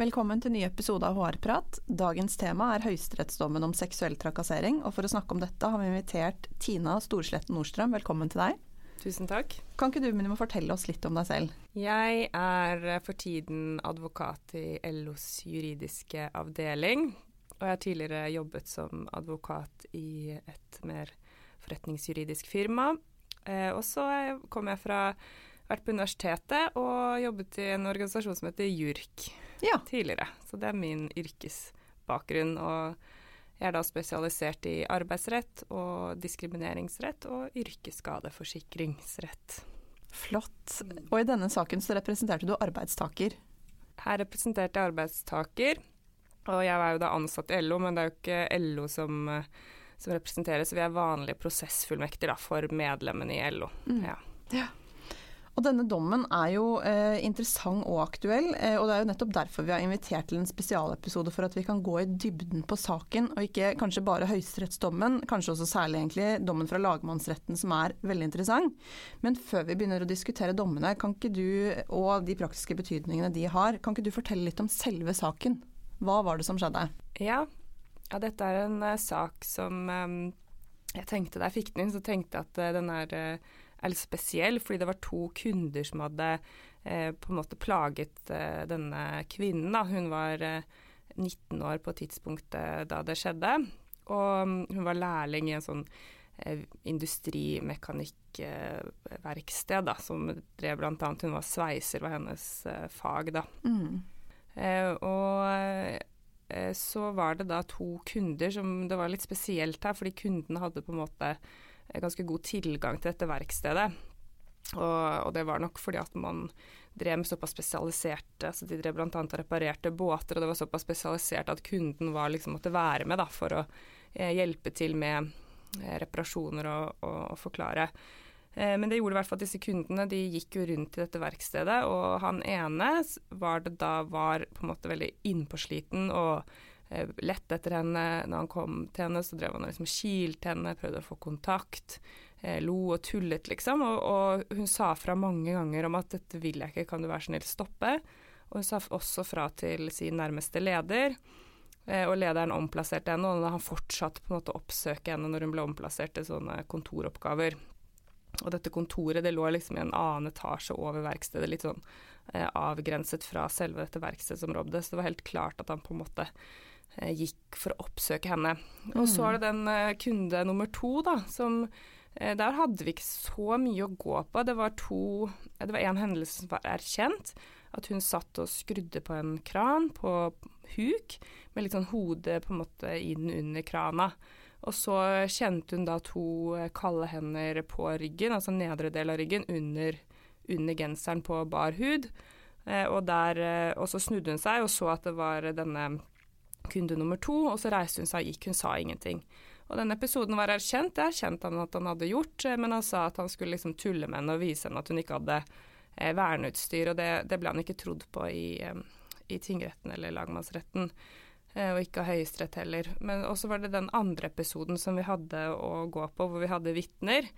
Velkommen til ny episode av HR-prat. Dagens tema er høyesterettsdommen om seksuell trakassering, og for å snakke om dette har vi invitert Tina Storsletten Nordstrøm. Velkommen til deg. Tusen takk. Kan ikke du å fortelle oss litt om deg selv? Jeg er for tiden advokat i LOs juridiske avdeling, og jeg har tidligere jobbet som advokat i et mer forretningsjuridisk firma. Eh, og så kom jeg fra vært på universitetet og jobbet i en organisasjon som heter JURK ja. tidligere. Så det er min yrkesbakgrunn. Og jeg er da spesialisert i arbeidsrett og diskrimineringsrett og yrkesskadeforsikringsrett. Flott. Og i denne saken så representerte du arbeidstaker? Her representerte jeg arbeidstaker, og jeg var jo da ansatt i LO, men det er jo ikke LO som, som representeres, vi er vanlige prosessfullmekter da, for medlemmene i LO. Mm. Ja. ja. Og denne dommen er jo eh, interessant og aktuell, eh, og det er jo nettopp derfor vi har invitert til en spesialepisode for at vi kan gå i dybden på saken, og ikke kanskje bare høyesterettsdommen, kanskje også særlig egentlig dommen fra lagmannsretten som er veldig interessant. Men før vi begynner å diskutere dommene, kan ikke du, og de praktiske betydningene de har, kan ikke du fortelle litt om selve saken? Hva var det som skjedde? Ja, ja dette er en uh, sak som um, jeg tenkte Da jeg fikk den inn, så tenkte jeg at uh, den er uh, er litt spesiell, fordi det var to kunder som hadde eh, på en måte plaget eh, denne kvinnen. Da. Hun var eh, 19 år på tidspunktet da det skjedde, og mm, hun var lærling i en sånn eh, industrimekanikkverksted da, som drev annet Hun var sveiser, var hennes eh, fag, da. Mm. Eh, og så var det da to kunder som Det var litt spesielt her, fordi kundene hadde på en måte ganske god tilgang til dette verkstedet. Og, og, det var nok fordi at man drev med såpass spesialiserte altså De drev bl.a. og reparerte båter, og det var såpass spesialisert at kunden var, liksom, måtte være med da, for å eh, hjelpe til med eh, reparasjoner og, og, og forklare. Eh, men det gjorde i hvert fall at disse kundene de gikk jo rundt i dette verkstedet, og han ene var det da var på en måte veldig innpåsliten og Eh, lette etter henne. Når han kom til henne, så drev han og liksom kilte henne, prøvde å få kontakt. Eh, lo og tullet, liksom. Og, og, hun sa fra mange ganger om at 'dette vil jeg ikke, kan du være snill stoppe'? Og hun sa også fra til sin nærmeste leder. Eh, og lederen omplasserte henne, og han fortsatte på en måte å oppsøke henne når hun ble omplassert til sånne kontoroppgaver. Og dette kontoret det lå liksom i en annen etasje over verkstedet, litt sånn eh, avgrenset fra selve dette verkstedsområdet. Så det var helt klart at han på en måte gikk for å oppsøke henne. Og så er det den eh, kunde nummer to, da, som eh, Der hadde vi ikke så mye å gå på. Det var to Det var en hendelse som var erkjent. At hun satt og skrudde på en kran på huk, med litt sånn hodet på en måte inn under krana. Og så kjente hun da to kalde hender på ryggen, altså nedre del av ryggen, under, under genseren på bar hud. og, der, og så snudde hun seg og så at det var denne kunde nummer to, og så reiste hun seg og gikk, hun sa ingenting. Og denne episoden var erkjent, det erkjente han at han hadde gjort, eh, men han sa at han skulle liksom tulle med henne og vise henne at hun ikke hadde eh, verneutstyr, og det, det, ble han ikke trodd på i, eh, i tingretten eller lagmannsretten. Eh, og ikke av Høyesterett heller. Men også var det den andre episoden som vi hadde å gå på, hvor vi hadde vitner.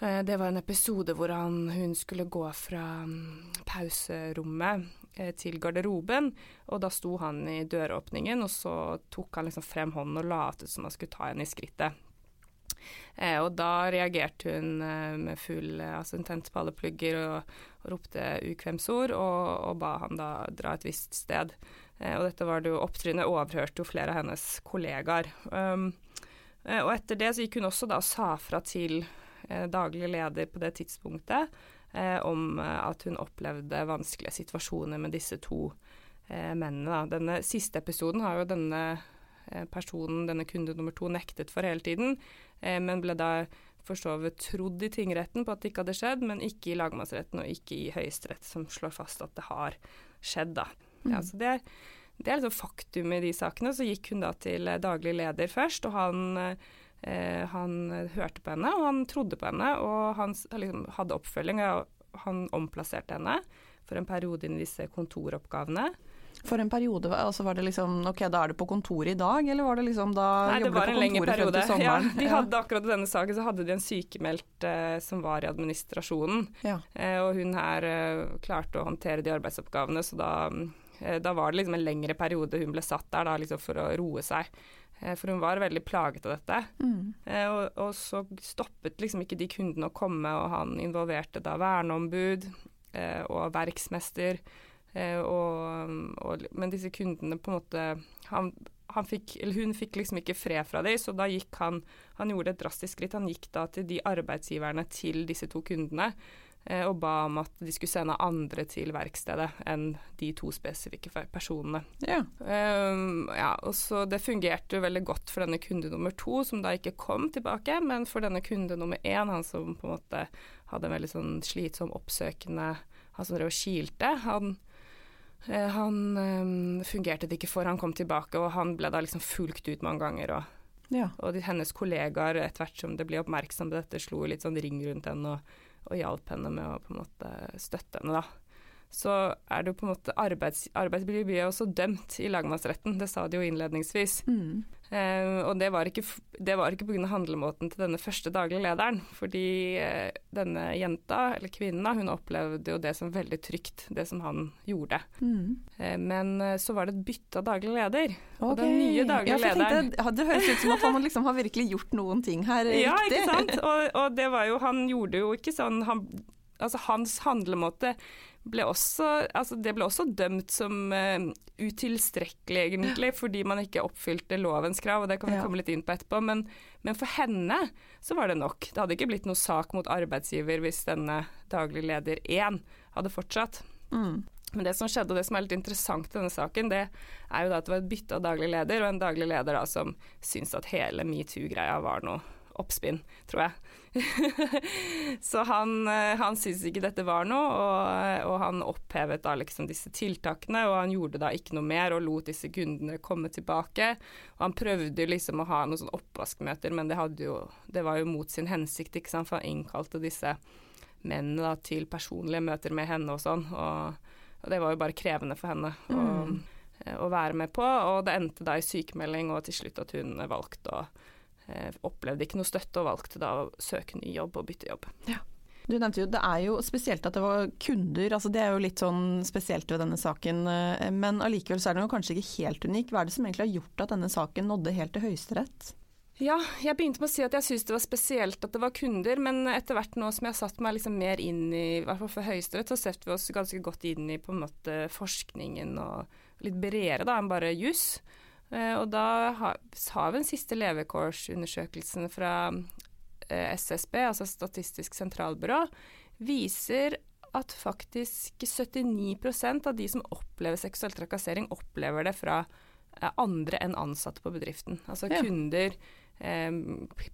Det var en episode hvor han, hun skulle gå fra mm, pauserommet til garderoben, og da sto han i døråpningen, og så tok han liksom frem hånden og lot som han skulle ta henne i skrittet. Eh, og da reagerte hun med full Altså hun tente på alle plugger og, og ropte ukvemsord, og, og, ba han da dra et visst sted. og dette var det jo opptrinnet overhørte jo flere av hennes kollegaer. Um, og etter det så gikk hun også da og sa fra til Eh, daglig leder på det tidspunktet, eh, om eh, at hun opplevde vanskelige situasjoner med disse to mennene. Denne siste episoden har jo denne personen, denne kunde nummer to, nektet for hele tiden, men ble da for så vidt trodd i tingretten på at det ikke hadde skjedd, men ikke i lagmannsretten og ikke i Høyesterett, som slår fast at det har skjedd, da. Mm. Ja, så det, det er liksom faktum i de sakene. Så gikk hun da til daglig leder først, og han eh, han hørte på henne, og han trodde på henne, og han liksom, hadde oppfølging. og Han omplasserte henne for en periode inn i disse kontoroppgavene. For en periode, altså var det liksom ok, da er du på kontoret i dag, eller var det liksom da Nei, det var en lengre periode. Ja, de hadde akkurat i denne saken så hadde de en sykemeldt eh, som var i administrasjonen. Ja. Eh, og hun her eh, klarte å håndtere de arbeidsoppgavene, så da, eh, da, var det liksom en lengre periode hun ble satt der da, liksom for å roe seg. Eh, for hun var veldig plaget av dette. Mm. Eh, og, og, så stoppet liksom ikke de kundene å komme, og han involverte da verneombud og verksmester. Eh, og, og, men disse kundene på en måte han, han fikk, Hun fikk liksom ikke fred fra dem, så da gikk han Han gjorde et drastisk skritt. Han gikk da til de arbeidsgiverne til disse to kundene eh, og ba om at de skulle sende andre til verkstedet enn de to spesifikke personene. Ja. Um, ja, og så Det fungerte jo veldig godt for denne kunde nummer to, som da ikke kom tilbake, men for denne kunde nummer én, han som på en måte hadde en veldig sånn slitsom oppsøkende Han som drev og kilte, han Eh, han um, fungerte det ikke for, han kom tilbake, og han ble da liksom fulgt ut mange ganger. Og, ja. og de, hennes kollegaer, etter hvert som det ble oppmerksom på dette, slo litt sånn ring rundt henne og, og hjalp henne med å på en måte støtte henne, da. Så er det jo på en måte arbeids, Arbeidsmiljøet blir også dømt i lagmannsretten, det sa de jo innledningsvis. Mm. Eh, og det var ikke, det var ikke pga. handlemåten til denne første daglige lederen. Fordi eh, denne jenta, eller kvinna, hun opplevde jo det som veldig trygt, det som han gjorde. Mm. Eh, men så var det et bytte av daglig leder. Okay. Og den nye daglige ja, lederen tenkte, Det høres ut som at han liksom har virkelig gjort noen ting her riktig. ja, ikke sant. Og, og, det var jo Han gjorde jo ikke sånn han, Altså hans handlemåte ble også, altså det ble også dømt som uh, utilstrekkelig, egentlig, fordi man ikke oppfylte lovens krav, og det kan vi ja. komme litt inn på etterpå. Men, men, for henne så var det nok. Det hadde ikke blitt noe sak mot arbeidsgiver hvis denne daglig leder 1 hadde fortsatt. Mm. Men det som skjedde, og det som er litt interessant i denne saken, det er jo da at det var et bytte av daglig leder, og en daglig leder da som syntes at hele metoo-greia var noe oppspinn, tror jeg. så han, eh, han syntes ikke dette var noe, og, og, han opphevet da liksom disse tiltakene. Og han gjorde da ikke noe mer og lot disse kundene komme tilbake. Og han prøvde liksom å ha noen sånn oppvaskmøter, men det, jo, det, var jo mot sin hensikt, ikke sant, for han innkalte disse mennene da til personlige møter med henne og sånn. Og, og det var jo bare krevende for henne. Mm. å, å være med på, og det endte da i sykemelding, og til slutt at hun valgte å Eh, opplevde ikke noe støtte og valgte da å søke ny jobb og bytte jobb. Ja. Du nevnte jo, Det er jo spesielt at det var kunder, altså det er jo litt sånn spesielt ved denne saken. Eh, men allikevel så er den jo kanskje ikke helt unik. Hva er det som egentlig har gjort at denne saken nådde helt til Høyesterett? Ja, jeg begynte med å si at jeg syntes det var spesielt at det var kunder, men etter hvert nå som jeg har satt meg liksom mer inn i, i hvert fall for Høyesterett, så setter vi oss ganske godt inn i på en måte forskningen og litt bredere da enn bare juss. Eh, og da har, vi den siste levekårsundersøkelsen fra eh, SSB, altså Statistisk sentralbyrå, viser at faktisk 79% av de som opplever seksuell trakassering, opplever det fra eh, andre enn ansatte på bedriften. Altså ja. kunder, eh,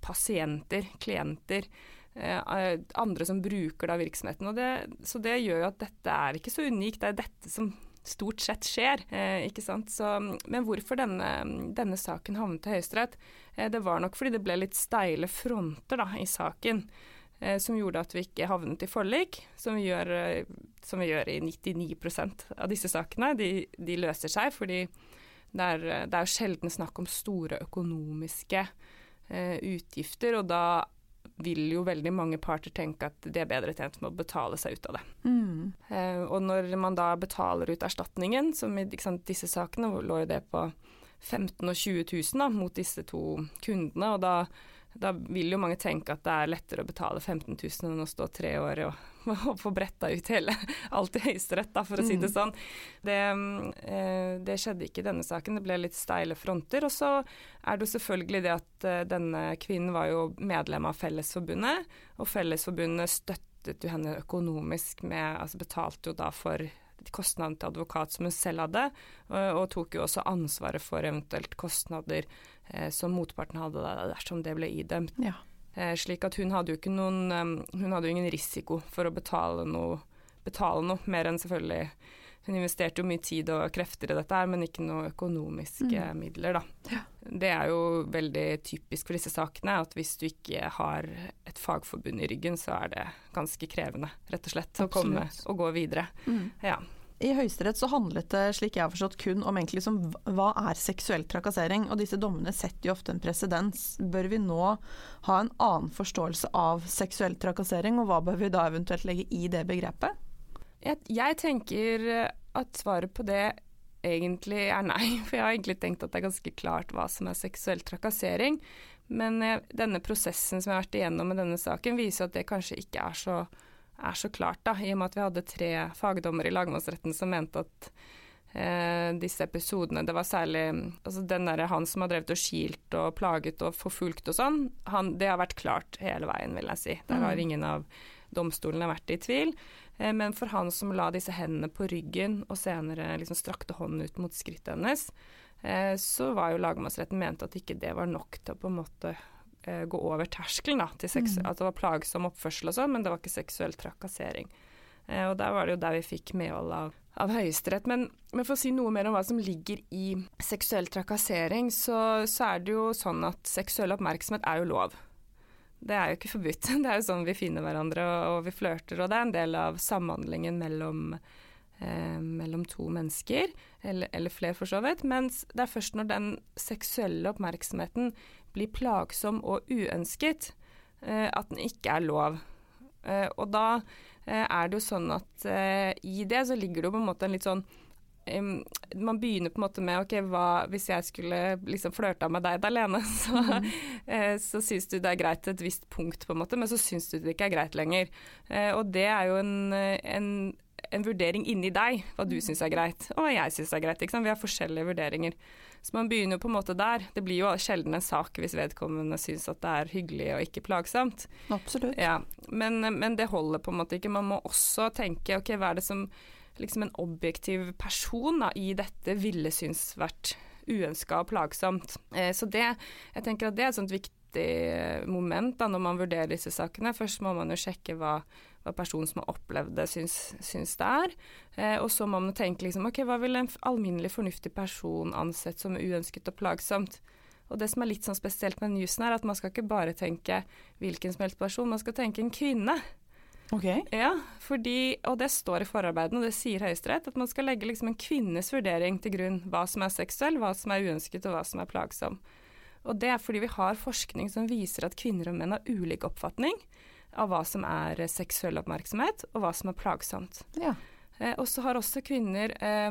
pasienter, klienter. Eh, andre som bruker da virksomheten. Det, så det gjør jo at dette er ikke så unikt. Det er dette som stort sett skjer. Eh, ikke sant? Så, men hvorfor denne, denne saken havnet til Høyesterett? Eh, det var nok fordi det ble litt steile fronter da, i saken. Eh, som gjorde at vi ikke havnet i forlik, som vi gjør, som vi gjør i 99% av disse sakene. De, de løser seg fordi det er, det er sjelden snakk om store økonomiske eh, utgifter, og da vil jo veldig mange parter tenke at de er bedre tjent med å betale seg ut av det. Mm. Eh, og når man da betaler ut erstatningen, som i sant, disse sakene lå jo det på 15 og 20 000 da, mot disse to kundene, og da da vil jo mange tenke at det er lettere å betale 15 000 enn å stå tre år og, og få bretta ut hele alt i Høyesterett, for å si det mm. sånn. Det, eh, det, skjedde ikke i denne saken, det ble litt steile fronter. Og så er det jo selvfølgelig det at eh, denne kvinnen var jo medlem av Fellesforbundet, og Fellesforbundet støttet jo henne økonomisk med Altså betalte jo da for kostnaden til advokat som hun selv hadde, og, og tok jo også ansvaret for eventuelt kostnader eh, som motparten hadde dersom det ble idømt. Ja. Eh, slik at hun hadde jo ikke noen Hun hadde jo ingen risiko for å betale noe, betale noe mer enn selvfølgelig hun investerte jo mye tid og krefter i dette her, men ikke noe økonomiske mm. midler, da. Ja. Det er jo veldig typisk for disse sakene, at hvis du ikke har et fagforbund i ryggen, så er det ganske krevende, rett og slett, å komme og gå videre. Mm. Ja. I Høyesterett så handlet det, slik jeg har forstått, kun om egentlig som hva er seksuell trakassering, og disse dommene setter jo ofte en presedens. Bør vi nå ha en annen forståelse av seksuell trakassering, og hva bør vi da eventuelt legge i det begrepet? Jeg, jeg tenker at svaret på det egentlig er nei, for jeg har egentlig tenkt at det er ganske klart hva som er seksuell trakassering. Men eh, denne prosessen som jeg har vært igjennom med denne saken, viser at det kanskje ikke er så er så klart, da, i og med at vi hadde tre fagdommere i lagmannsretten som mente at eh, disse episodene Det var særlig altså den der, han som har drevet og skilt og plaget og forfulgt og sånn, han, det har vært klart hele veien, vil jeg si. Der har mm. ingen av domstolene vært i tvil. Eh, men for han som la disse hendene på ryggen og senere liksom strakte hånden ut mot skrittet hennes, eh, så var jo lagmannsretten mente at ikke det var nok til å på en måte eh, gå over terskelen da, til sex, mm. at det var plagsom oppførsel og sånn, men det var ikke seksuell trakassering. Eh, og der var det jo der vi fikk medhold av, av Høyesterett. Men, men, for å si noe mer om hva som ligger i seksuell trakassering, så, så er det jo sånn at seksuell oppmerksomhet er jo lov. Det er jo ikke forbudt. Det er jo sånn vi finner hverandre og, og vi flørter, og det er en del av samhandlingen mellom eh, mellom to mennesker, eller, eller flere for så vidt. Mens det er først når den seksuelle oppmerksomheten blir plagsom og uønsket, eh, at den ikke er lov. Eh, og da eh, er det jo sånn at i det så ligger det jo på en måte en litt sånn man begynner på en måte med ok, hva, hvis jeg skulle liksom flørta med deg alene, så, mm. så syns du det er greit til et visst punkt, på en måte, men så syns du det ikke er greit lenger. og det er jo en, en, en vurdering inni deg, hva du syns er greit, og hva jeg syns er greit. Vi har forskjellige vurderinger. Så man begynner jo på en måte der. Det blir jo sjelden en sak hvis vedkommende syns at det er hyggelig og ikke plagsomt. Absolutt. Ja, men, men, det holder på en måte ikke. Man må også tenke ok, hva er det som liksom en objektiv person da, i dette ville synes vært uønska og plagsomt. Eh, så det, jeg tenker at det er et sånt viktig moment da, når man vurderer disse sakene. Først må man jo sjekke hva hva personen som har opplevd det, syns, syns det er. Eh, og så må man tenke liksom, ok, hva vil en alminnelig fornuftig person ansett som uønsket og plagsomt? Og det som er litt sånn spesielt med newsen er at man skal ikke bare tenke hvilken som helst person, man skal tenke en kvinne. Ok. Ja, fordi, og det står i forarbeidene, og det sier Høyesterett, at man skal legge liksom en kvinnes vurdering til grunn. Hva som er seksuell, hva som er uønsket, og hva som er plagsom. Og det er fordi vi har forskning som viser at kvinner og menn har ulik oppfatning av hva som er seksuell oppmerksomhet, og hva som er plagsomt. Ja. Eh, og så har også kvinner eh,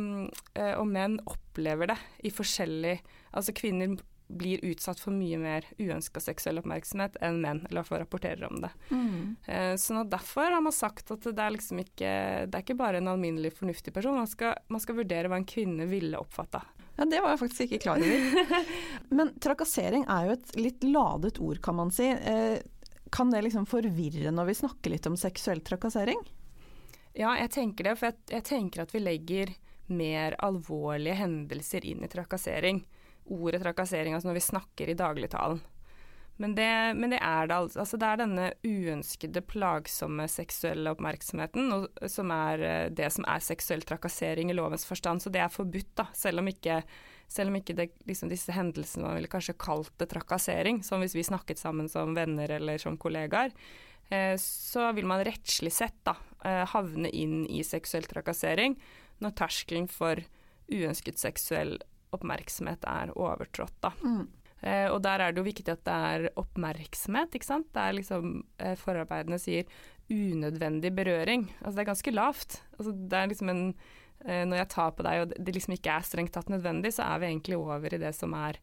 eh, og menn opplever det i forskjellig Altså kvinner blir utsatt for mye mer uønska seksuell oppmerksomhet enn menn, eller får rapporterer om det. Mm. Eh, så derfor har man sagt at det er liksom ikke Det er ikke bare en alminnelig fornuftig person, man skal, man skal vurdere hva en kvinne ville oppfatta. Ja, Det var jeg faktisk ikke klar over. Men trakassering er jo et litt ladet ord, kan man si. Eh, kan det liksom forvirre når vi snakker litt om seksuell trakassering? Ja, jeg tenker det. For jeg, jeg tenker at vi legger mer alvorlige hendelser inn i trakassering. Ordet trakassering, altså når vi snakker i dagligtalen. Men det, men det, er det altså. Det er denne uønskede, plagsomme seksuelle oppmerksomheten og, som er eh, det som er seksuell trakassering i lovens forstand. Så det er forbudt, da, selv om ikke selv om ikke det, liksom disse hendelsene man ville kanskje kalt det trakassering, som hvis vi snakket sammen som venner eller som kollegaer, eh, så vil man rettslig sett da, eh, havne inn i seksuell trakassering når terskelen for uønsket seksuell oppmerksomhet er overtrådt. Da. Mm. Eh, og der er det jo viktig at det er oppmerksomhet, ikke sant. Det er liksom Forarbeidene sier unødvendig berøring. Altså det er ganske lavt. Altså det er liksom en når jeg tar på deg og det liksom ikke er strengt tatt nødvendig, så er vi egentlig over i det som er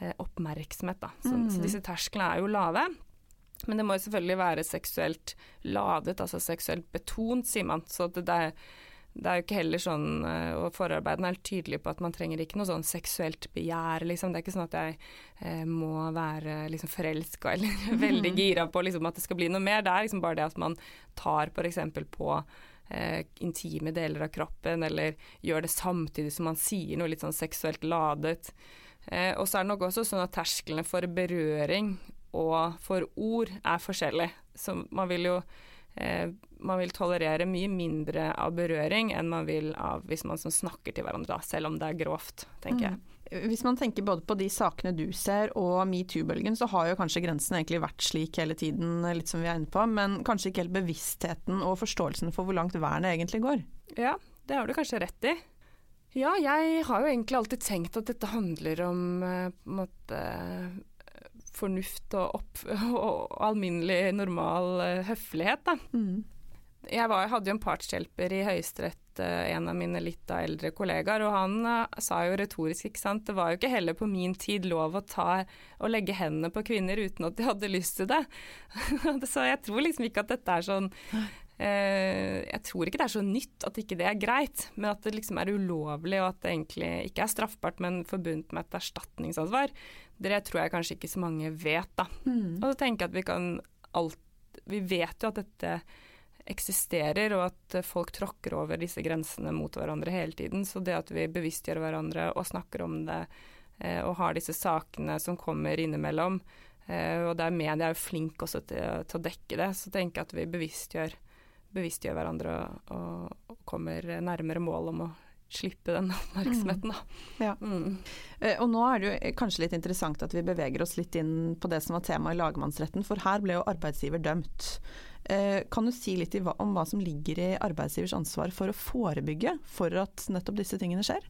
eh, oppmerksomhet. Da. Så, mm. så disse tersklene er jo lave. Men det må jo selvfølgelig være seksuelt ladet, altså seksuelt betont, sier man. Så det, det, er, det, er, jo ikke heller sånn, eh, og forarbeidene er helt tydelige på at man trenger ikke noe sånn seksuelt begjær, liksom. Det er ikke sånn at jeg eh, må være liksom forelska eller veldig gira på liksom, at det skal bli noe mer. Det er liksom bare det at man tar f.eks. på eh, intime deler av kroppen, eller gjør det samtidig som man sier noe litt sånn seksuelt ladet. Eh, og så er det nok også sånn at tersklene for berøring og for ord er forskjellig. Så man vil jo eh, man vil tolerere mye mindre av berøring enn man vil av hvis man snakker til hverandre, da, selv om det er grovt, tenker jeg. Hvis man tenker både på de sakene du ser og metoo-bølgen, så har jo kanskje grensen egentlig vært slik hele tiden, litt som vi er inne på, men kanskje ikke helt bevisstheten og forståelsen for hvor langt vernet egentlig går. Ja, det har du kanskje rett i. Ja, jeg har jo egentlig alltid tenkt at dette handler om eh, på en måte fornuft og, opp, og alminnelig, normal uh, høflighet, da. Mm. Jeg var, hadde jo en partshjelper i Høyesterett, uh, en av mine litt eldre kollegaer, og han uh, sa jo retorisk, ikke sant, det var jo ikke heller på min tid lov å ta og legge hendene på kvinner uten at de hadde lyst til det. Så jeg tror liksom ikke at dette er sånn jeg tror ikke det er så nytt at ikke det er greit, men at det liksom er ulovlig og at det egentlig ikke er straffbart, men forbundet med et erstatningsansvar, det tror jeg kanskje ikke så mange vet, da. Mm. Og så tenker jeg at vi kan alt Vi vet jo at dette eksisterer, og at folk tråkker over disse grensene mot hverandre hele tiden. Så det at vi bevisstgjør hverandre og snakker om det, eh, og har disse sakene som kommer innimellom, eh, og der media er jo flink også til, til, å dekke det, så tenker jeg at vi bevisstgjør, bevisstgjør hverandre og, og, kommer nærmere mål om å slippe den oppmerksomheten. Da. Mm. Ja. Mm. Eh, og nå er det jo kanskje litt interessant at vi beveger oss litt inn på det som var temaet i lagmannsretten, for her ble jo arbeidsgiver dømt. Eh, kan du si litt om hva som ligger i arbeidsgivers ansvar for å forebygge for at nettopp disse tingene skjer?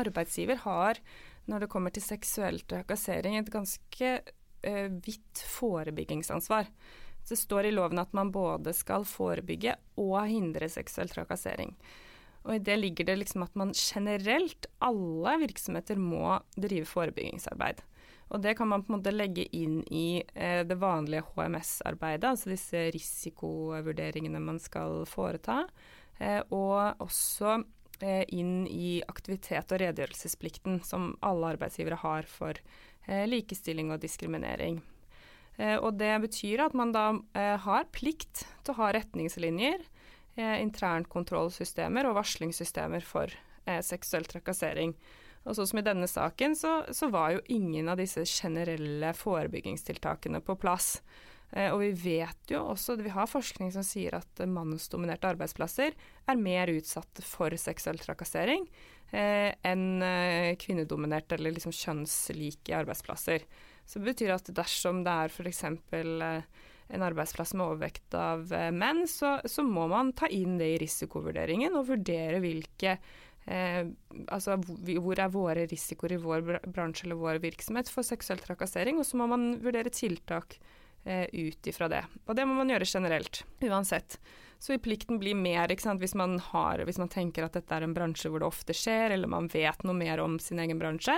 Arbeidsgiver har, når det kommer til seksuell trakassering, et ganske eh, vidt forebyggingsansvar. Det står i loven at man både skal forebygge og hindre seksuell trakassering. Og i det ligger det liksom at man generelt, alle virksomheter, må drive forebyggingsarbeid. Og det kan man på en måte legge inn i eh, det vanlige HMS-arbeidet, altså disse risikovurderingene man skal foreta. Eh, og også eh, inn i aktivitet- og redegjørelsesplikten som alle arbeidsgivere har for eh, likestilling og diskriminering. Eh, og det betyr at man da eh, har plikt til å ha retningslinjer internkontrollsystemer og varslingssystemer for seksuell trakassering. Og sånn som i denne saken, så, så, var jo ingen av disse generelle forebyggingstiltakene på plass. Eh, og vi vet jo også, vi har forskning som sier at mannsdominerte arbeidsplasser er mer utsatt for seksuell trakassering eh, enn eh, kvinnedominerte eller liksom kjønnslike arbeidsplasser. Så det betyr at dersom det er f.eks. Eh, en arbeidsplass med overvekt av eh, menn, så, så, må man ta inn det i risikovurderingen og vurdere hvilke eh, altså hvor er våre risikoer i vår bransje eller vår virksomhet for seksuell trakassering, og så må man vurdere tiltak eh, ut ifra det. Og det må man gjøre generelt, uansett. Så vil plikten bli mer hvis man, har, hvis man tenker at dette er en bransje hvor det ofte skjer, eller man vet noe mer om sin egen bransje,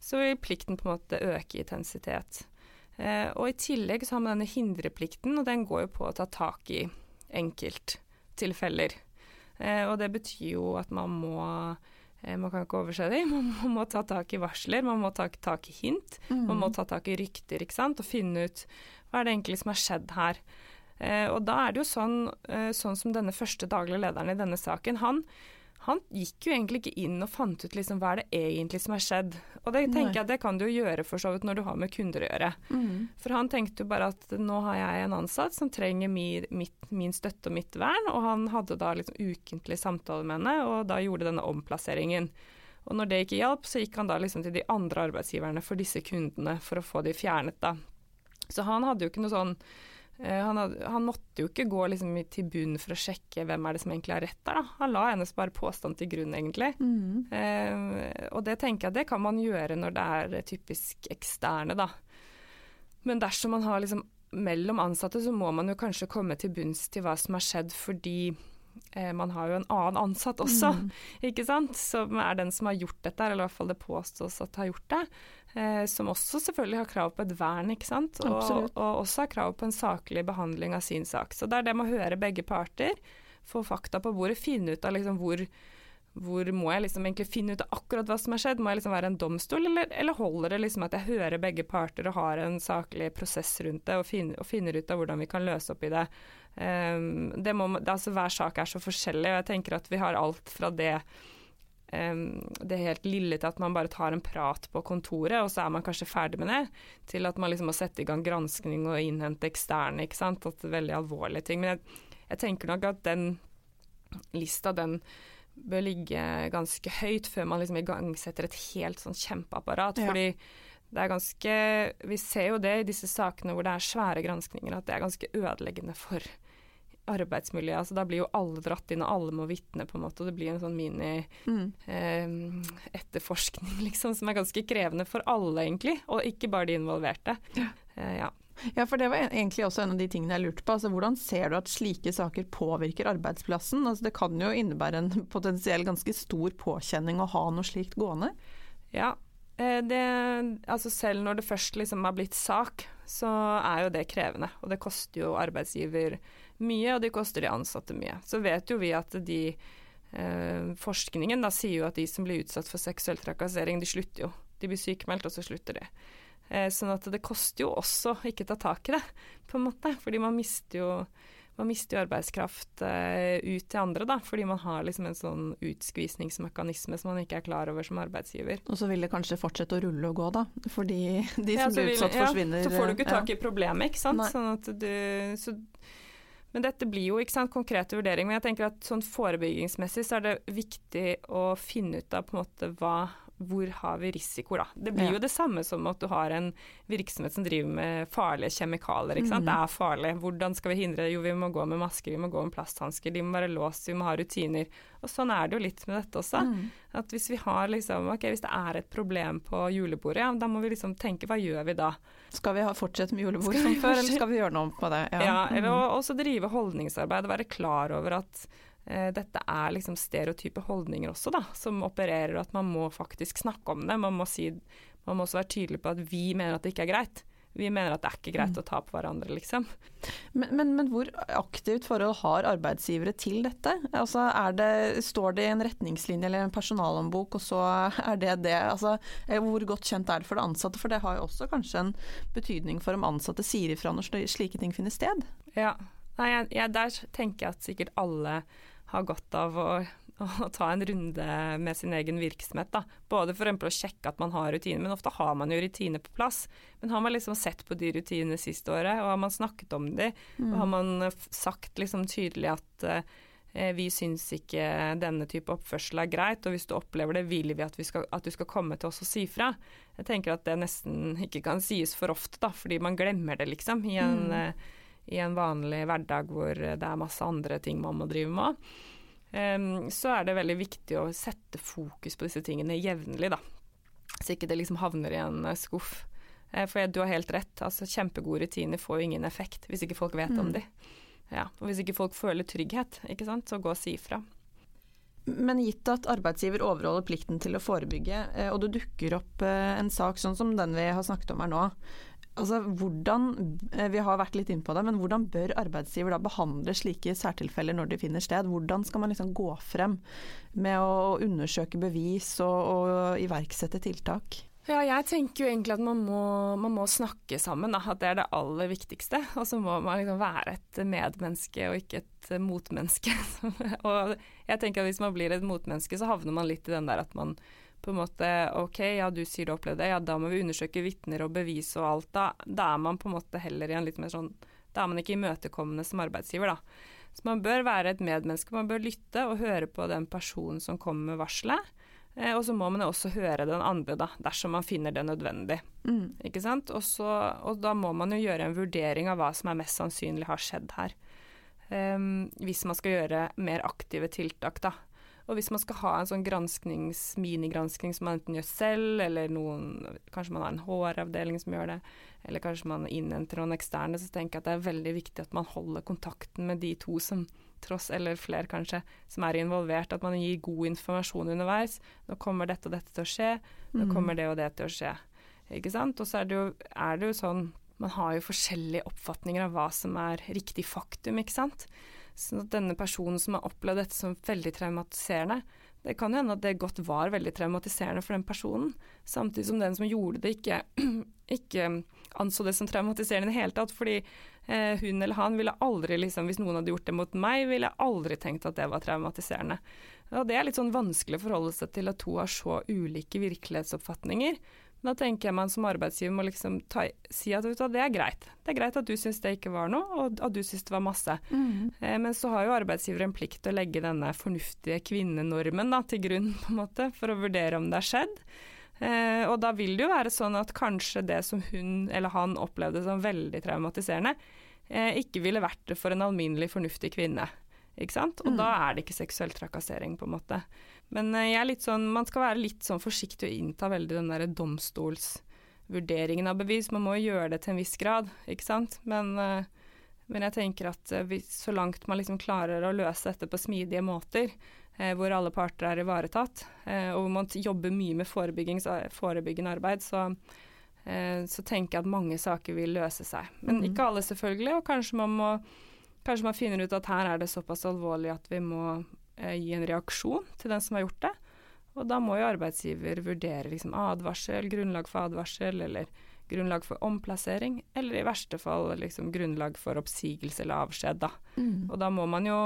så vil plikten på en måte øke i intensitet. Eh, og I tillegg så har man denne hindreplikten, og den går jo på å ta tak i enkelttilfeller. Eh, og det betyr jo at man må eh, man kan ikke overse dem. Man må ta tak i varsler, man må ta tak i hint. Mm. Man må ta tak i rykter ikke sant? og finne ut hva er det egentlig som har skjedd her. Eh, og da er det jo sånn, eh, sånn som denne første daglige lederen i denne saken. Han han gikk jo egentlig ikke inn og fant ut liksom, hva er det egentlig som har skjedd. Og det tenker Nei. jeg det kan du jo gjøre for så vidt når du har med kunder å gjøre. Mm. For han tenkte jo bare at nå har jeg en ansatt som trenger min, mitt, min støtte og mitt vern, og han hadde da liksom ukentlig samtale med henne, og da gjorde denne omplasseringen. Og når det ikke hjalp, så gikk han da liksom til de andre arbeidsgiverne for disse kundene for å få de fjernet, da. Så han hadde jo ikke noe sånn han, hadde, han, måtte jo ikke gå liksom til bunn for å sjekke hvem er det som egentlig har rett der. Da. Han la hennes bare påstand til grunn, egentlig. Mm. Eh, og det tenker jeg det kan man gjøre når det er typisk eksterne, da. Men dersom man har liksom mellom ansatte, så må man jo kanskje komme til bunns til hva som har skjedd, fordi eh, man har jo en annen ansatt også, mm. ikke sant, som er den som har gjort dette, eller i hvert fall det påstås at har gjort det eh, som også selvfølgelig har krav på et vern, ikke sant. Og, og, også har krav på en saklig behandling av sin sak. Så det er det med å høre begge parter, få fakta på bordet, finne ut av liksom hvor, hvor må jeg liksom egentlig finne ut akkurat hva som har skjedd? Må jeg liksom være en domstol, eller, eller holder det liksom at jeg hører begge parter og har en saklig prosess rundt det, og, finner, og finner ut av hvordan vi kan løse opp i det? Um, det må, altså, hver sak er så forskjellig, og jeg tenker at vi har alt fra det det helt lille til at man bare tar en prat på kontoret, og så er man kanskje ferdig med det, til at man liksom må sette i gang granskning og innhente eksterne, ikke sant. At det er veldig alvorlige ting. Men jeg, jeg tenker nok at den lista, den bør ligge ganske høyt før man liksom igangsetter et helt sånn kjempeapparat. Ja. Fordi det er ganske Vi ser jo det i disse sakene hvor det er svære granskninger, at det er ganske ødeleggende for arbeidsmiljøet. Altså, da blir jo alle dratt inn, og alle må vitne, på en måte. Og det blir en sånn mini-etterforskning, mm. eh, liksom, som er ganske krevende for alle, egentlig. Og ikke bare de involverte. Ja. Eh, ja. Ja, for det var egentlig også en av de tingene jeg lurte på. Altså, hvordan ser du at slike saker påvirker arbeidsplassen? Altså, det kan jo innebære en potensiell ganske stor påkjenning å ha noe slikt gående? Ja, eh, det, altså selv når det først liksom har blitt sak, så er jo det krevende. Og det koster jo arbeidsgiver mye, og det koster de ansatte mye. Så vet jo vi at de eh, Forskningen da sier jo at de som blir utsatt for seksuell trakassering, de slutter jo. De blir sykemeldt, og så slutter de. Eh, sånn at det koster jo også ikke ta tak i det, på en måte. Fordi man mister jo, man mister jo arbeidskraft uh, ut til andre, da. Fordi man har liksom en sånn utskvisningsmekanisme som man ikke er klar over som arbeidsgiver. Og så vil det kanskje fortsette å rulle og gå, da. Fordi de som Ja, blir blir vil- utsatt, ja, forsvinner. Så får du ikke tak i problemet, ikke sant. Sånn du, så, men dette blir jo ikke sant, konkrete vurderinger. Men jeg tenker at sånn forebyggingsmessig så er det viktig å finne ut av på en måte hva hvor har vi risiko, da. Det blir Ja. jo det samme som at du har en virksomhet som driver med farlige kjemikalier. ikke sant? Mhm. Det er farlig. Hvordan skal vi hindre det? Jo, vi må gå med masker, vi må gå med plasthansker, de må være låst, vi må ha rutiner. Og sånn er det jo litt med dette også. Mm. At hvis vi har liksom, ok, hvis det er et problem på julebordet, ja, da må vi liksom tenke hva gjør vi da? Skal vi ha fortsette med julebord som før, eller skal vi gjøre noe på det? Ja, eller Mm. også drive holdningsarbeid og være klar over at dette er liksom stereotype holdninger også, da, som opererer, at man må faktisk snakke om det. Man må, si, man må også være tydelig på at vi mener at det ikke er greit. Vi mener at det er ikke greit Mm. å ta på hverandre, liksom. Men, men, men hvor aktivt forhold har arbeidsgivere til dette? Altså, er det, står det i en retningslinje eller en personalhåndbok, og så er det det? Altså, eh, hvor godt kjent er det for de ansatte? For det har jo også kanskje en betydning for om ansatte sier ifra når slike ting finner sted. Ja. Nei, jeg, jeg, der tenker jeg at sikkert alle har godt av å, å ta en runde med sin egen virksomhet. Da. Både for å sjekke at man har rutiner, men ofte har man jo rutiner på plass. Men har man liksom sett på de rutinene siste året, og har man snakket om de, og har man sagt liksom tydelig at eh, vi syns ikke denne type oppførsel er greit, og hvis du opplever det, vil vi at, vi skal, at du skal komme til oss og si fra. Jeg tenker at det nesten ikke kan sies for ofte, da, fordi man glemmer det, liksom, i en, Mm. I en vanlig hverdag hvor det er masse andre ting man må drive med. Så er det veldig viktig å sette fokus på disse tingene jevnlig, da. Så ikke det liksom havner i en eh, skuff. Eh, For du har helt rett, altså kjempegode rutiner får jo ingen effekt hvis ikke folk vet om Mm. de. Ja, og hvis ikke folk føler trygghet, ikke sant, så gå og si ifra. Men gitt at arbeidsgiver overholder plikten til å forebygge, eh, og det dukker opp en sak sånn som den vi har snakket om her nå, altså hvordan, eh, vi har vært litt inn på det, men hvordan bør arbeidsgiver da behandle slike særtilfeller når de finner sted? Hvordan skal man liksom gå frem med å undersøke bevis og, og iverksette tiltak? Ja, jeg tenker jo egentlig at man må, man må snakke sammen, da. At det er det aller viktigste. Og så må man liksom være et medmenneske og ikke et motmenneske. og jeg tenker at hvis man blir et motmenneske, så havner man litt i den der at man på en måte OK, ja du sier du opplevde det, ja da må vi undersøke vitner og bevis og alt. Da, da er man på en måte heller i en litt mer sånn Da er man ikke imøtekommende som arbeidsgiver, da. Så man bør være et medmenneske, man bør lytte og høre på den personen som kommer med varselet. Eh, og så må man jo også høre den andre, da, dersom man finner det nødvendig. Mm. Ikke sant? Og, så, og da må man jo gjøre en vurdering av hva som er mest sannsynlig har skjedd her. Um, hvis man skal gjøre mer aktive tiltak, da. Og hvis man skal ha en sånn gransknings, minigranskning som man enten gjør selv, eller noen Kanskje man har en HR-avdeling som gjør det, eller kanskje man innhenter noen eksterne, så tenker jeg at det er veldig viktig at man holder kontakten med de to som tross, eller flere kanskje, som er involvert. At man gir god informasjon underveis. Nå kommer dette og dette til å skje. Nå Mm. kommer det og det til å skje. Ikke sant? Og så er det, jo, er det jo sånn Man har jo forskjellige oppfatninger av hva som er riktig faktum, ikke sant. Så at denne personen som har opplevd dette som veldig traumatiserende, det kan hende at det godt var veldig traumatiserende for den personen, samtidig som den som gjorde det, ikke, ikke anså det som traumatiserende i det hele tatt. Fordi eh, hun eller han ville aldri, liksom, hvis noen hadde gjort det mot meg, ville jeg aldri tenkt at det var traumatiserende. Og det er litt sånn vanskelig å forholde seg til at to har så ulike virkelighetsoppfatninger. Da tenker jeg man som arbeidsgiver må liksom ta, si at vet du, det er greit. Det er greit at du syns det ikke var noe, og at du syns det var masse. Mm. Eh, men så har jo arbeidsgiver en plikt til å legge denne fornuftige kvinnenormen da, til grunn, på en måte, for å vurdere om det har skjedd. Eh, og da vil det jo være sånn at kanskje det som hun eller han opplevde som veldig traumatiserende, eh, ikke ville vært det for en alminnelig fornuftig kvinne. Ikke sant? Og Mm. da er det ikke seksuell trakassering, på en måte. Men eh, jeg er litt sånn, man skal være litt sånn forsiktig og innta veldig den der domstolsvurderingen av bevis. Man må jo gjøre det til en viss grad, ikke sant. Men, eh, men jeg tenker at eh, hvis, så langt man liksom klarer å løse dette på smidige måter, eh, hvor alle parter er ivaretatt, eh, og hvor man jobber mye med forebyggende arbeid, så, eh, så tenker jeg at mange saker vil løse seg. Men Mhm. ikke alle, selvfølgelig. Og kanskje man må Kanskje man finner ut at her er det såpass alvorlig at vi må gi en reaksjon til den som har gjort det. Og da må jo arbeidsgiver vurdere liksom, advarsel, grunnlag for advarsel, eller grunnlag for omplassering, eller i verste fall liksom, grunnlag for oppsigelse eller avskjed. Da. Mm. Og da må man jo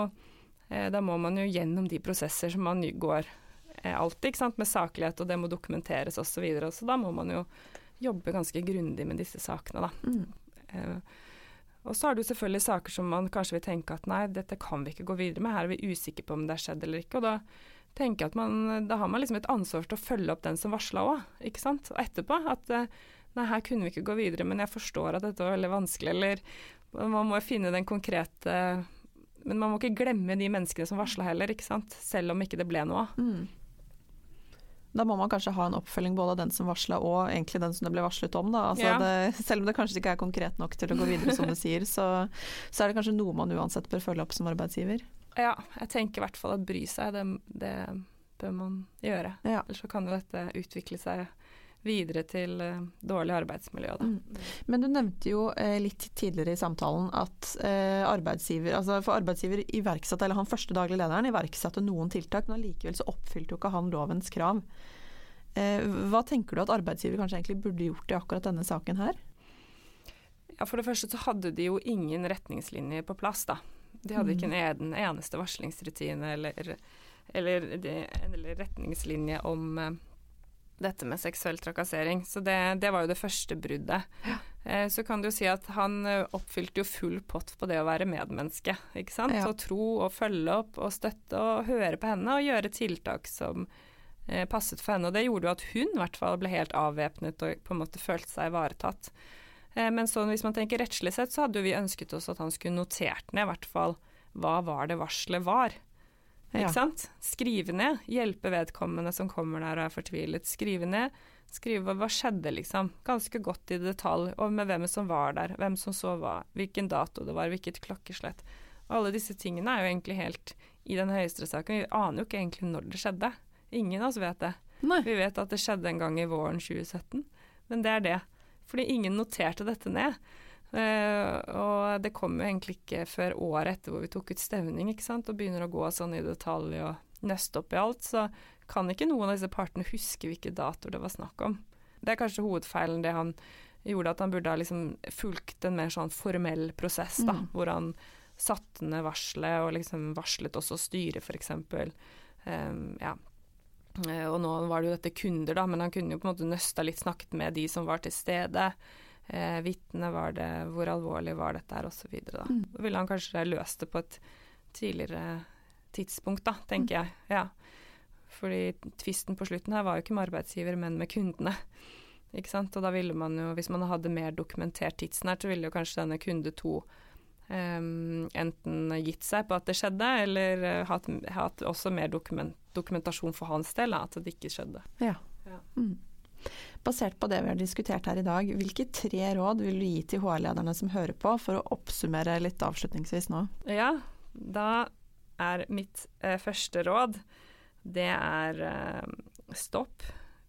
eh, da må man jo gjennom de prosesser som man går eh, alltid, ikke sant, med saklighet, og det må dokumenteres osv. Så, videre. så da må man jo jobbe ganske grundig med disse sakene, da. Mm. Og så har du selvfølgelig saker som man kanskje vil tenke at nei, dette kan vi ikke gå videre med, her er vi usikre på om det har skjedd eller ikke. Og da tenker jeg at man, da har man liksom et ansvar til å følge opp den som varsla òg, ikke sant. Og etterpå at eh, nei, her kunne vi ikke gå videre, men jeg forstår at dette var veldig vanskelig, eller man må finne den konkrete Men man må ikke glemme de menneskene som varsla heller, ikke sant. Selv om ikke det ble noe av. Mm. Da må man kanskje ha en oppfølging både av den som varsla og egentlig den som det ble varslet om. Da. Altså Ja. det, selv om det kanskje ikke er konkret nok til å gå videre, som du sier, så, så er det kanskje noe man uansett bør følge opp som arbeidsgiver. Ja, jeg tenker i hvert fall at bry seg, det, det bør man gjøre. Ja. Ellers så kan jo dette utvikle seg videre til eh, dårlig arbeidsmiljø. Da. Mm. Men du nevnte jo eh, litt tidligere i samtalen at eh, arbeidsgiver altså for arbeidsgiver iverksatte, eller han første daglig lederen iverksatte noen tiltak, men allikevel så oppfylte jo ikke han lovens krav. Eh, hva tenker du at arbeidsgiver kanskje egentlig burde gjort i akkurat denne saken her? Ja, For det første så hadde de jo ingen retningslinjer på plass, da. De hadde ikke en, en eneste varslingsrutine eller, eller, eller retningslinje om eh, dette med seksuell trakassering. Så det, det var jo det første bruddet. Ja. så kan du si at han eh, oppfylte jo full pott på det å være medmenneske. ikke sant? Ja. Å tro og følge opp og støtte og høre på henne og gjøre tiltak som eh, passet for henne. Og det gjorde jo at hun i hvert fall ble helt avvæpnet og på en måte følte seg ivaretatt. Eh, men sånn, hvis man tenker rettslig sett, så hadde jo vi ønsket oss at han skulle notert ned i hvert fall hva var det varselet var. Ikke sant? Skrive ned. Hjelpe vedkommende som kommer der og er fortvilet. Skrive ned. Skrive hva skjedde, liksom. Ganske godt i detalj. Og med hvem som var der. Hvem som så hva. Hvilken dato det var. Hvilket klokkeslett. Og alle disse tingene er jo egentlig helt i den høyesterettssaken. Vi aner jo ikke egentlig når det skjedde. Ingen av oss vet det. Nei. Vi vet at det skjedde en gang i våren 2017, men det er det. Fordi ingen noterte dette ned. Eh, og det kom jo egentlig ikke før året etter hvor vi tok ut stevning, ikke sant, og begynner å gå sånn i detalj og nøste opp i alt, så kan ikke noen av disse partene huske hvilke datoer det var snakk om. Det er kanskje hovedfeilen det han gjorde, at han burde ha liksom fulgt en mer sånn formell prosess, da, Mm. hvor han satte ned varselet og liksom varslet også styret, f.eks. Um, ja. Eh, Og nå var det jo dette kunder, da, men han kunne jo på en måte nøsta litt, snakket med de som var til stede. Eh, Vitne var det, hvor alvorlig var dette her, osv. Da. Mm. da ville han kanskje løst det på et tidligere tidspunkt, da, tenker jeg. Ja. Fordi tvisten på slutten her var jo ikke med arbeidsgiver, men med kundene. Ikke sant? Og da ville man jo, hvis man hadde mer dokumentert tidsnært, så ville jo kanskje denne kunde to Um, enten gitt seg på at det skjedde, eller uh, hatt, hatt også mer dokument, dokumentasjon for hans del, at det ikke skjedde. Ja. Ja. Mm. Basert på det vi har diskutert her i dag, hvilke tre råd vil du gi til HR-lederne som hører på, for å oppsummere litt avslutningsvis nå? Ja, da er mitt eh, første råd det er eh, stopp,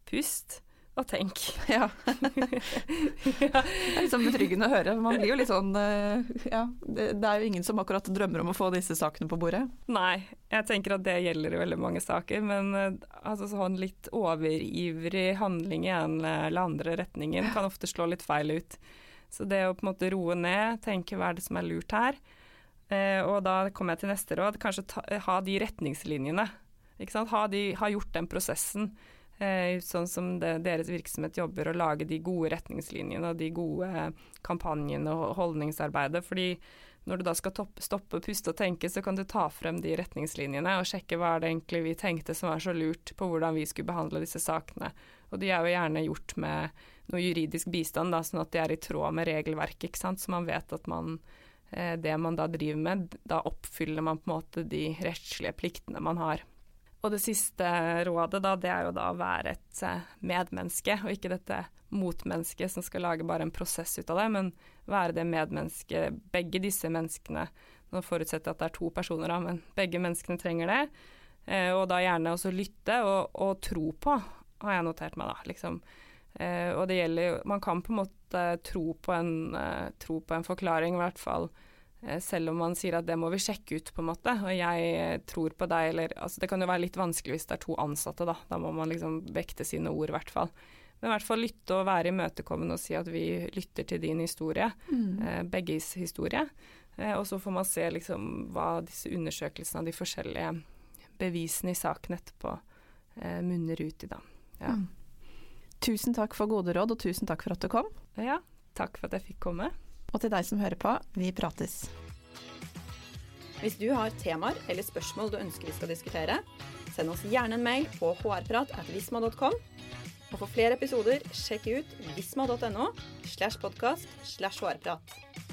pust og tenk. Ja. Det er sånn betryggende å høre. Man blir jo litt sånn eh, Ja, det, er jo ingen som akkurat drømmer om å få disse sakene på bordet. Nei, jeg tenker at det gjelder i veldig mange saker, men eh, altså, sånn litt overivrig handling i en eller andre retningen kan ofte slå litt feil ut. Så det å på en måte roe ned, tenke hva er det som er lurt her, eh, og da kommer jeg til neste råd, kanskje ta, ha de retningslinjene. Ha, de, ha gjort den prosessen Eh, sånn som det, deres virksomhet jobber, å lage de gode retningslinjene og de gode kampanjene og holdningsarbeidet. fordi når du da skal toppe, stoppe, puste og tenke, så kan du ta frem de retningslinjene og sjekke hva er det egentlig vi tenkte som var så lurt på hvordan vi skulle behandle disse sakene. Og de er jo gjerne gjort med noe juridisk bistand, da, sånn at de er i tråd med regelverket, ikke sant? så man vet at man eh, det man da driver med, da oppfyller man på en måte de rettslige pliktene man har. Og det siste rådet, da, det er jo da å være et eh, medmenneske, og ikke dette motmennesket som skal lage bare en prosess ut av det, men være det medmennesket begge disse menneskene Nå forutsetter jeg at det er to personer, da, men begge menneskene trenger det. Eh, og da gjerne også lytte og, og, tro på, har jeg notert meg, da. Liksom. Eh, og det gjelder jo Man kan på en måte tro på en, eh, tro på en forklaring, i hvert fall selv om man sier at det må vi sjekke ut, på en måte, og jeg eh, tror på deg, eller altså Det kan jo være litt vanskelig hvis det er to ansatte, da. Da må man liksom vekte sine ord, i hvert fall. Men i hvert fall lytte og være imøtekommende og si at vi lytter til din historie, mm. eh, begges historie. Eh, og så får man se liksom hva disse undersøkelsene av de forskjellige bevisene i saken etterpå eh, munner ut i, da. Ja. Mm. Tusen takk for gode råd, og tusen takk for at du kom. Ja, takk for at jeg fikk komme. Og til deg som hører på, vi prates. Hvis du har temaer eller spørsmål du ønsker vi skal diskutere, send oss gjerne en mail på hrprat.visma.com. Og for flere episoder, sjekk ut visma.no slash podkast slash hrprat.